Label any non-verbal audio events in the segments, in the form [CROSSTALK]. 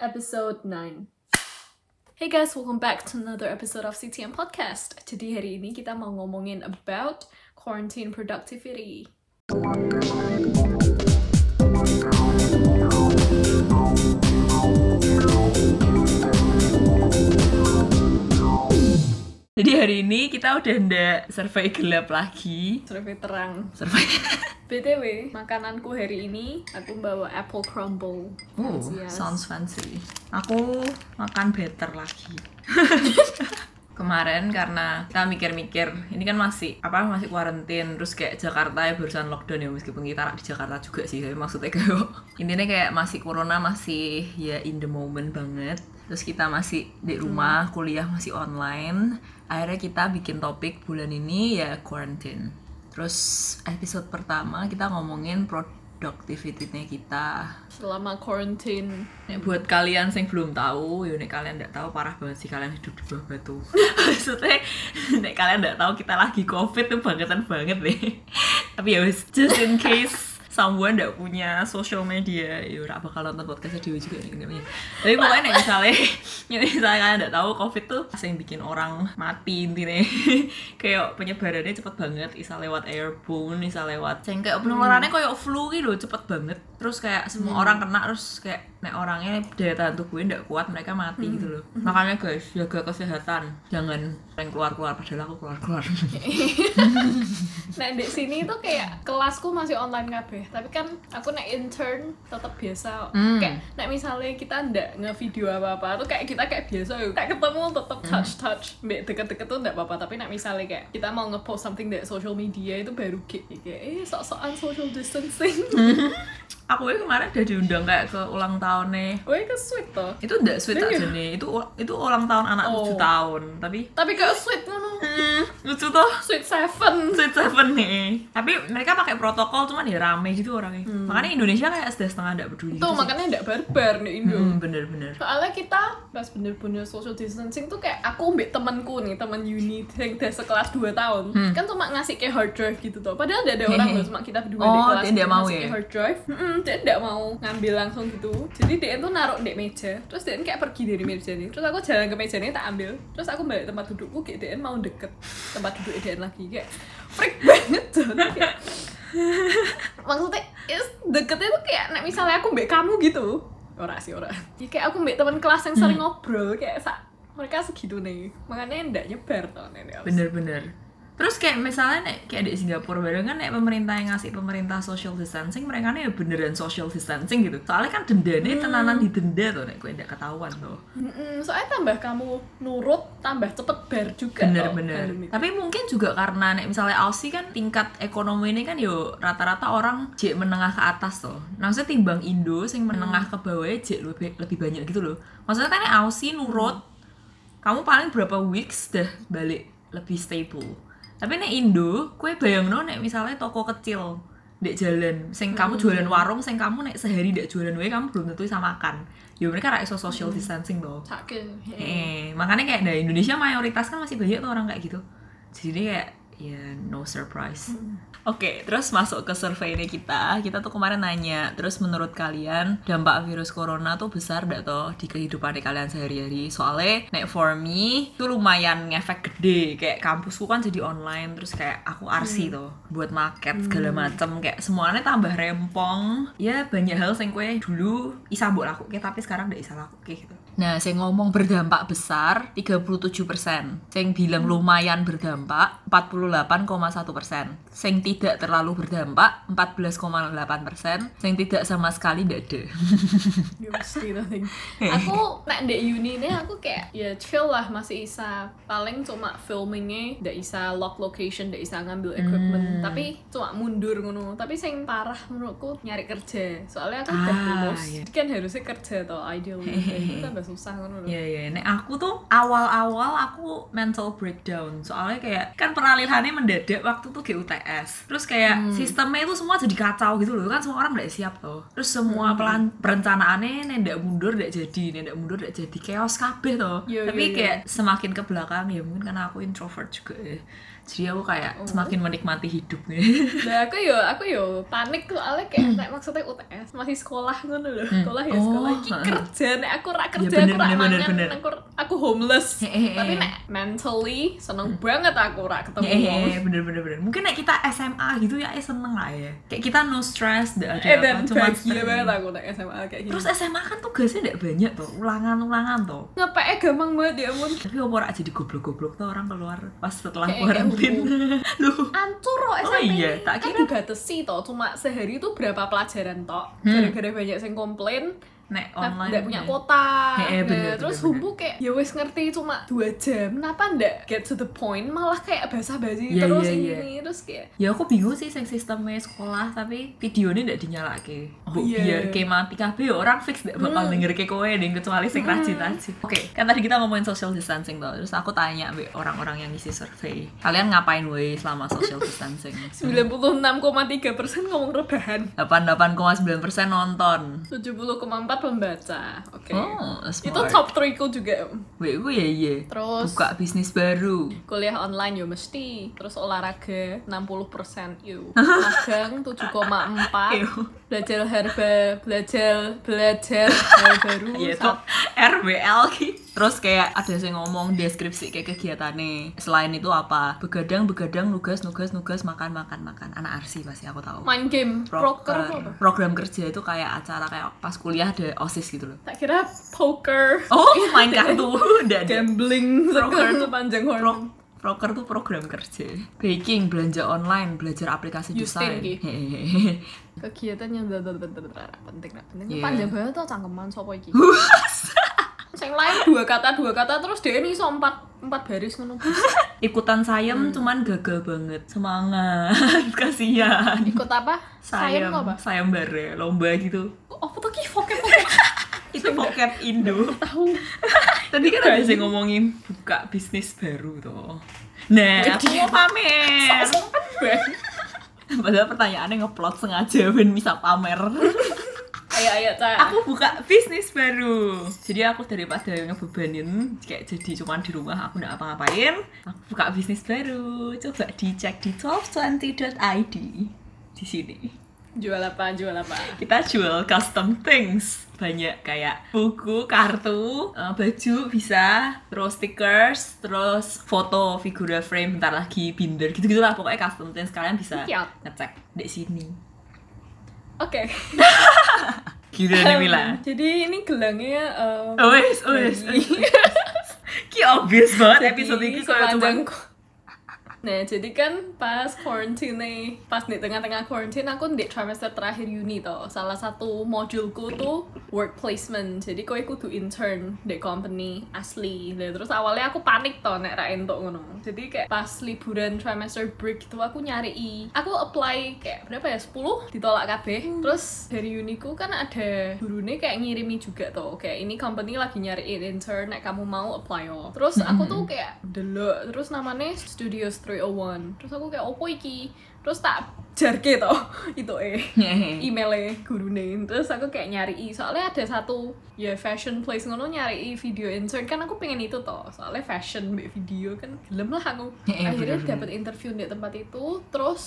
episode 9. Hey guys, welcome back to another episode of CTM Podcast. Jadi hari ini kita mau ngomongin about quarantine productivity. Jadi hari ini kita udah ndak survei gelap lagi. Survei terang. Survei. [LAUGHS] BTW, makananku hari ini aku bawa apple crumble. Oh, sounds fancy. Aku makan better lagi. [LAUGHS] Kemarin karena kita mikir-mikir, ini kan masih apa masih kuarantin, terus kayak Jakarta ya barusan lockdown ya meskipun kita di Jakarta juga sih, tapi maksudnya kayak [LAUGHS] intinya kayak masih corona masih ya in the moment banget. Terus kita masih di rumah, kuliah masih online. Akhirnya kita bikin topik bulan ini ya quarantine. Terus episode pertama kita ngomongin productivity-nya kita. Selama quarantine. Nek buat kalian yang belum tahu, ya nek kalian nggak tahu parah banget sih kalian hidup di bawah batu. [LAUGHS] Maksudnya nek kalian nggak tahu kita lagi covid tuh bangetan banget deh. Tapi ya just in case someone nggak punya social media, ya ora bakal nonton podcastnya Dewi juga nih. Tapi pokoknya nek misalnya, [LAUGHS] nek misalnya kalian nggak tahu covid tuh yang bikin orang mati intinya. [LAUGHS] kayak penyebarannya cepet banget, bisa lewat airborne, bisa lewat. Kayak penularannya kayak flu gitu, cepet banget. Terus kayak semua orang kena, terus kayak nek orangnya daya tahan tubuhnya nggak kuat mereka mati gitu loh makanya guys jaga kesehatan jangan yang keluar keluar padahal aku keluar keluar [LAUGHS] Nah, di sini tuh kayak kelasku masih online kabeh, tapi kan aku naik intern tetap biasa. Hmm. Kayak naik misalnya kita ndak nge-video apa-apa, tuh kayak kita kayak biasa yuk. Kayak ketemu tetap touch touch, mbak deket-deket tuh ndak apa-apa, tapi naik misalnya kayak kita mau nge-post something di social media itu baru kayak kayak eh sok-sokan social distancing. [LAUGHS] aku ya kemarin udah diundang kayak ke ulang tahunnya Wih, ke sweet toh. itu enggak sweet Iya. aja nih itu itu ulang tahun anak Oh. 7 tahun tapi Tapi kayak sweet ngono. hmm, lucu tuh Sweet seven. Sweet Seven nih tapi mereka pakai protokol cuman ya rame gitu orangnya makanya Indonesia kayak setengah setengah nggak peduli Tuh gitu makanya ndak barbar di Indo. hmm, bener-bener Soalnya kita pas bener-bener social distancing tuh kayak aku ambek temanku nih, teman uni yang udah sekelas 2 tahun. Kan cuma ngasih kayak hard drive gitu tuh. Padahal udah ada orang loh, cuma kita berdua di Oh, kelas dia nggak gitu, mau ya? hard drive. Mm dia tidak mau ngambil langsung gitu. Jadi dia tuh naruh di meja. Terus dia kayak pergi dari meja nih. Terus aku jalan ke meja nih tak ambil. Terus aku balik tempat dudukku kayak dia mau deket tempat duduk dia lagi kayak freak banget tuh. Kayak, maksudnya deketnya tuh kayak nek misalnya aku mbak kamu gitu ora sih ora ya kayak aku mbak teman kelas yang sering ngobrol kayak sa mereka segitu nih makanya ndak nyebar tuh nenek bener-bener terus kayak misalnya nek, kayak di Singapura bareng kan nek pemerintah yang ngasih pemerintah social distancing mereka nih ya beneran social distancing gitu. Soalnya kan dendanya tenanan di denda tuh nek gue ndak ketahuan tuh. Mm-mm, soalnya tambah kamu nurut tambah cepet bar juga bener-bener tapi mungkin juga karena nek misalnya Aussie kan tingkat ekonomi ini kan yo rata-rata orang jek menengah ke atas tuh maksudnya timbang Indo sing menengah ke bawah jek lebih lebih banyak gitu loh. Maksudnya kan nek Aussie nurut kamu paling berapa weeks dah balik lebih stable tapi nek Indo kue bayang nek misalnya toko kecil dek jalan sing kamu jualan warung sing kamu nek sehari dek jualan wae kamu belum tentu bisa makan. Ya mereka ra iso social distancing loh sakit. Eh, makanya kayak dari Indonesia mayoritas kan masih banyak tuh orang kayak gitu. Jadi kayak ya no surprise. Oke, terus masuk ke survei ini kita. Kita tuh kemarin nanya, terus menurut kalian dampak virus corona tuh besar gak toh di kehidupan kalian sehari-hari? Soalnya nek for me itu lumayan ngefek gede. Kayak kampusku kan jadi online, terus kayak aku arsi tuh buat market segala macem kayak semuanya tambah rempong. Ya banyak hal yang kue dulu isa mbok lakuke tapi sekarang gak isa lakuke gitu. Nah, saya ngomong berdampak besar 37%. Saya bilang lumayan berdampak 48,1%. Saya tidak terlalu berdampak 14,8%. Saya tidak sama sekali tidak ada. [LAUGHS] Nothing. aku nek di uni ini aku kayak ya chill lah masih bisa paling cuma filmingnya ndak bisa lock location ndak bisa ngambil equipment Hmm. tapi cuma mundur ngono tapi yang parah menurutku nyari kerja soalnya aku udah Ah, lulus iya. kan harusnya kerja atau ideally itu tambah susah loh Iya, iya. Nek aku tuh awal-awal aku mental breakdown. Soalnya kayak kan peralihan kelulusannya mendadak waktu tuh GUTS terus kayak sistemnya itu semua jadi kacau gitu loh. Kan semua orang nggak siap tuh terus semua pelan perencanaannya nendak mundur ndak jadi. Nendak mundur ndak jadi. Chaos kabeh tuh Iya, tapi iya, iya. kayak semakin ke belakang ya mungkin karena aku introvert juga ya jadi aku kayak semakin menikmati hidup nih Nah, aku yo aku yo panik soalnya kayak nek maksudnya UTS masih sekolah ngono lho. Sekolah ya Oh, sekolah iki heeh. kerja nek aku rak Ya, kerja bener, aku rak bener, mangan bener. aku aku homeless. Tapi nek mentally seneng banget aku rak ketemu wong. bener bener bener. Mungkin nek kita SMA gitu ya eh, seneng lah ya. Kayak kita no stress, nggak ada Eh dan apa, cuma banget aku nek SMA kayak gini. Terus SMA kan tugasnya nggak banyak tuh, ulangan-ulangan tuh. ngepek gampang banget ya ampun. Tapi apa ora jadi goblok-goblok tuh orang keluar pas setelah Kayak- karantin. [LAUGHS] Loh, Ancur Oh SMP iya, ini. tak kan kira- dibatasi toh cuma sehari itu berapa pelajaran toh Hmm. gara-gara banyak yang komplain nek online. nggak punya ya. kuota Eh, eh, Nah, terus humbu kayak ya wes ngerti cuma dua jam kenapa ndak get to the point malah kayak basa-basi Iya, terus iya, ini iya. Terus kayak Ya aku bingung sih sing sistemnya sekolah tapi videonya nggak dinyalake. Oh, iya. biar kayak mati kabeh ya orang fix nggak bakal Hmm. denger ke kowe ding kecuali sing rajin-rajin. Oke, kan tadi kita ngomongin social distancing tuh. Terus aku tanya be orang-orang yang ngisi survei. Kalian ngapain weh selama social distancing? [LAUGHS] 96,3 persen ngomong rebahan 88,9% nonton. 70,4 pembaca oke Oh, itu smart. top 3 ku juga Weh, gue ya iya. terus Buka bisnis baru. kuliah online yo mesti terus olahraga 60% yuk [LAUGHS] magang 7,4 Ew. belajar herba belajar belajar hal baru Iya tuh RBL ki. Terus kayak ada yang ngomong deskripsi kayak kegiatannya. Selain itu apa? Begadang, begadang, nugas, nugas, nugas, makan, makan, makan. Anak arsi pasti aku tahu. main game broker apa program kerja itu kayak acara kayak pas kuliah ada osis gitu loh. tak kira poker Oh, main kartu. [LAUGHS] Gambling Broker. segala panjang horn proker tuh program kerja. Baking, belanja online, belajar aplikasi Justin desain. Hehehe. kegiatan yang penting lah penting Iya. panjang banget tuh cangkeman sopo iki yang lain dua kata dua kata terus dia ini so empat empat baris ngono [LAUGHS] Ikutan sayem cuman gagal banget. Semangat. [LAUGHS] Kasihan. ikut apa sayem Sayem, apa sayem bare, lomba gitu. oh apa tuh ki voket voket [LAUGHS] itu pocket Indo. Tahu. [LAUGHS] Tadi kan ada yang ngomongin buka bisnis baru tuh nah aku mau pamer. [LAUGHS] Padahal pertanyaannya ngeplot sengaja ben bisa pamer. [LAUGHS] Ayo ayo cak. Aku buka bisnis baru. Jadi aku daripada ngebebanin kayak jadi cuman di rumah aku nggak apa-ngapain aku buka bisnis baru. Coba dicek di 1220.id di sini jual apa jual apa kita jual custom things banyak kayak buku, kartu, eh, baju bisa, terus stickers, terus foto figura frame bentar lagi binder gitu gitulah pokoknya custom things kalian bisa Siap. ngecek di sini. oke [LAUGHS] Gila nih Mila. jadi ini gelangnya um, Oh wes, oh wes. dari- Ki obvious banget episode ini kayak cuma Nah, jadi kan pas quarantine nih, pas di tengah-tengah quarantine aku di trimester terakhir uni toh. Salah satu modulku tuh work placement. Jadi kowe kudu intern di company asli. Lah terus awalnya aku panik toh nek ra entuk ngono. Jadi kayak pas liburan trimester break itu aku nyari i. Aku apply kayak berapa ya? 10 ditolak kabeh. Terus dari uniku kan ada gurune kayak ngirimi juga toh. Kayak ini company lagi nyariin intern nek kamu mau apply yo. Terus aku tuh kayak delok terus namanya Studios 301 terus aku kayak opo iki? Terus tak jarke toh [LAUGHS] itu eh [LAUGHS] emailnya gurune. Terus aku kayak nyari i soalnya ada satu ya fashion place ngono nyari i video intern kan aku pengen itu toh soalnya fashion video kan gelem lah aku. [LAUGHS] Iya, akhirnya bener-bener. dapat interview di tempat itu terus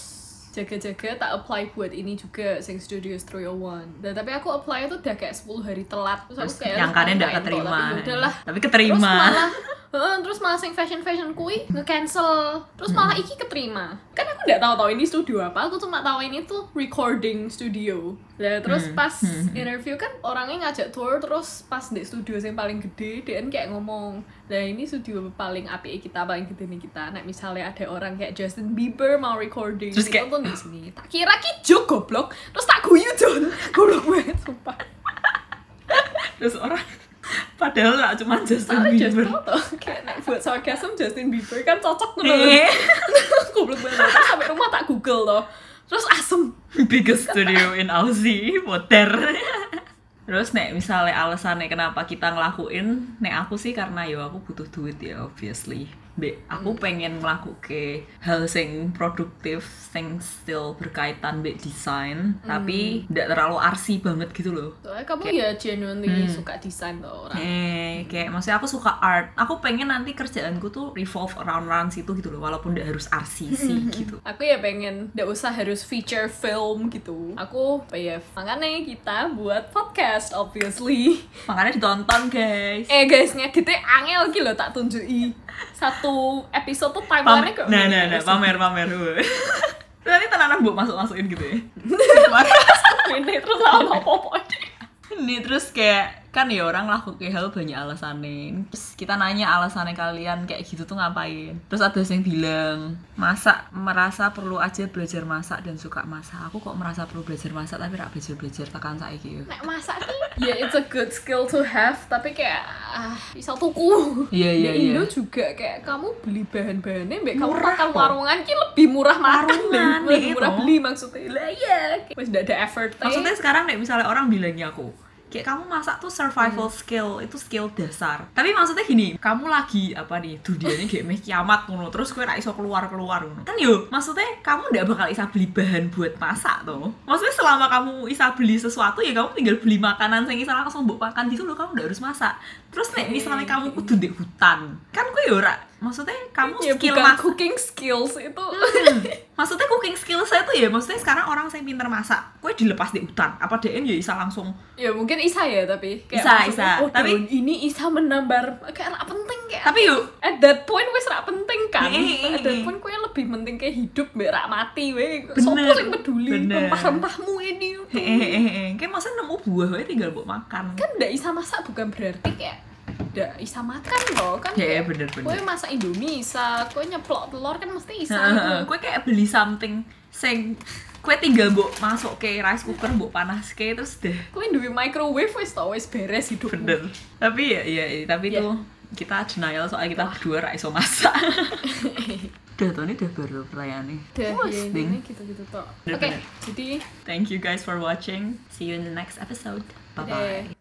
jaga-jaga tak apply buat ini juga sing Studios 301 dan tapi aku apply itu udah kayak 10 hari telat. Terus aku terus kayak yang kalian "Ah, nggak nggak entuk," keterima. tapi yaudahlah Tapi terus keterima. malah Heeh, terus malah sing fashion fashion kui nge-cancel. Terus malah iki keterima. Kan aku nggak tahu tahu ini studio apa aku cuma tahu ini tuh recording studio. Lah terus Hmm, pas hmm, hmm. interview kan orangnya ngajak tour terus pas di studio yang paling gede dia kayak ngomong lah ini studio paling api kita paling gede nih kita. Nah misalnya ada orang kayak Justin Bieber mau recording Terus kayak- di sini. [GASPS] Tak kira ki joke goblok. Terus tak guyu John [LAUGHS] goblok banget sumpah. Terus orang padahal lah cuma Justin Bieber. tau tuh kayak nek buat sarcasm Justin Bieber kan cocok tuh Eh, [LAUGHS] goblok banget sampai rumah tak google loh terus asem biggest studio in Aussie, motor. Terus nek misalnya alasannya kenapa kita ngelakuin, nek aku sih karena yo aku butuh duit ya obviously. Mbak, aku Hmm. pengen melakukan hal sing produktif, sing still berkaitan mbak desain, Hmm. tapi tidak terlalu arsi banget gitu loh. Soalnya kamu ya genuinely suka desain tuh orang. Eh, kayak maksudnya aku suka art. Aku pengen nanti kerjaanku tuh revolve around around situ gitu loh, walaupun tidak harus arsi sih [LAUGHS] gitu. Aku ya pengen nggak usah harus feature film gitu. Aku ya makanya kita buat podcast obviously. Makanya ditonton guys. Eh guys ngeditnya angel gitu loh tak tunjuki. Satu [LAUGHS] episode tuh timeline-nya kok. nah, nah, nah, pamer, pamer. Nanti [LAUGHS] tenanan bu masuk masukin gitu ya. [LAUGHS] Ini terus sama popo Ini terus kayak kan ya orang lakukan hal banyak alasannya. Terus kita nanya alasannya kalian kayak gitu tuh ngapain. Terus ada yang bilang masak merasa perlu aja belajar masak dan suka masak. Aku kok merasa perlu belajar masak tapi rak belajar belajar tekan saya gitu. Nek masak ki [LAUGHS] ya it's a good skill to have tapi kayak ah bisa tuku. Iya, iya, Di Indo iya. juga kayak kamu beli bahan-bahannya mbak kamu makan warungan ki lebih murah makan Warungan, lebih iya murah beli maksudnya. Lah iya. Wis ndak ada effort. Maksudnya sekarang nih misalnya orang bilangnya aku kayak kamu masak tuh survival skill itu skill dasar. Tapi maksudnya gini kamu lagi apa nih dunianya kayak meh kiamat ngono terus kue iso keluar keluar ngono. Kan yo maksudnya kamu ndak bakal bisa beli bahan buat masak tuh maksudnya selama kamu bisa beli sesuatu ya kamu tinggal beli makanan yang bisa langsung buat makan gitu loh kamu ndak harus masak terus nih misalnya kamu kudu di hutan kan kue yo ora maksudnya kamu ya skill bukan masak. cooking skills itu. Maksudnya cooking skill saya tuh ya maksudnya sekarang orang yang pinter masak kue dilepas di hutan. Apa dia ya bisa langsung? Ya mungkin Isa ya tapi. Kayak Isa, Isa. oh, Tapi- ini Isa menambah kayak rak penting kayak tapi yuk at that point wes rak penting kan? Eh, at that point kue lebih penting kayak hidup mbak rak mati we. Bener, sopo yang peduli bener. rempah-rempahmu ini kayak masa nemu buah wae tinggal buat makan. Kan ndak Isa masak bukan berarti kayak ndak Isa makan loh kan ya ya kayak bener kue bener masak Indomie Isa kue nyeplok telur kan mesti Isa. Gue kayak beli something sing kue tinggal buat masuk ke rice cooker buat panas ke terus deh. Kue duwe microwave wes tau wes beres hidup bener. Tapi ya ya, tapi Ya. tuh kita denial soalnya kita berdua ra iso masak [LAUGHS] udah tuh ini udah baru pertanyaannya Oh, ya ini gitu-gitu toh. Oke, Bener-bener. jadi thank you guys for watching see you in the next episode bye bye Dadah.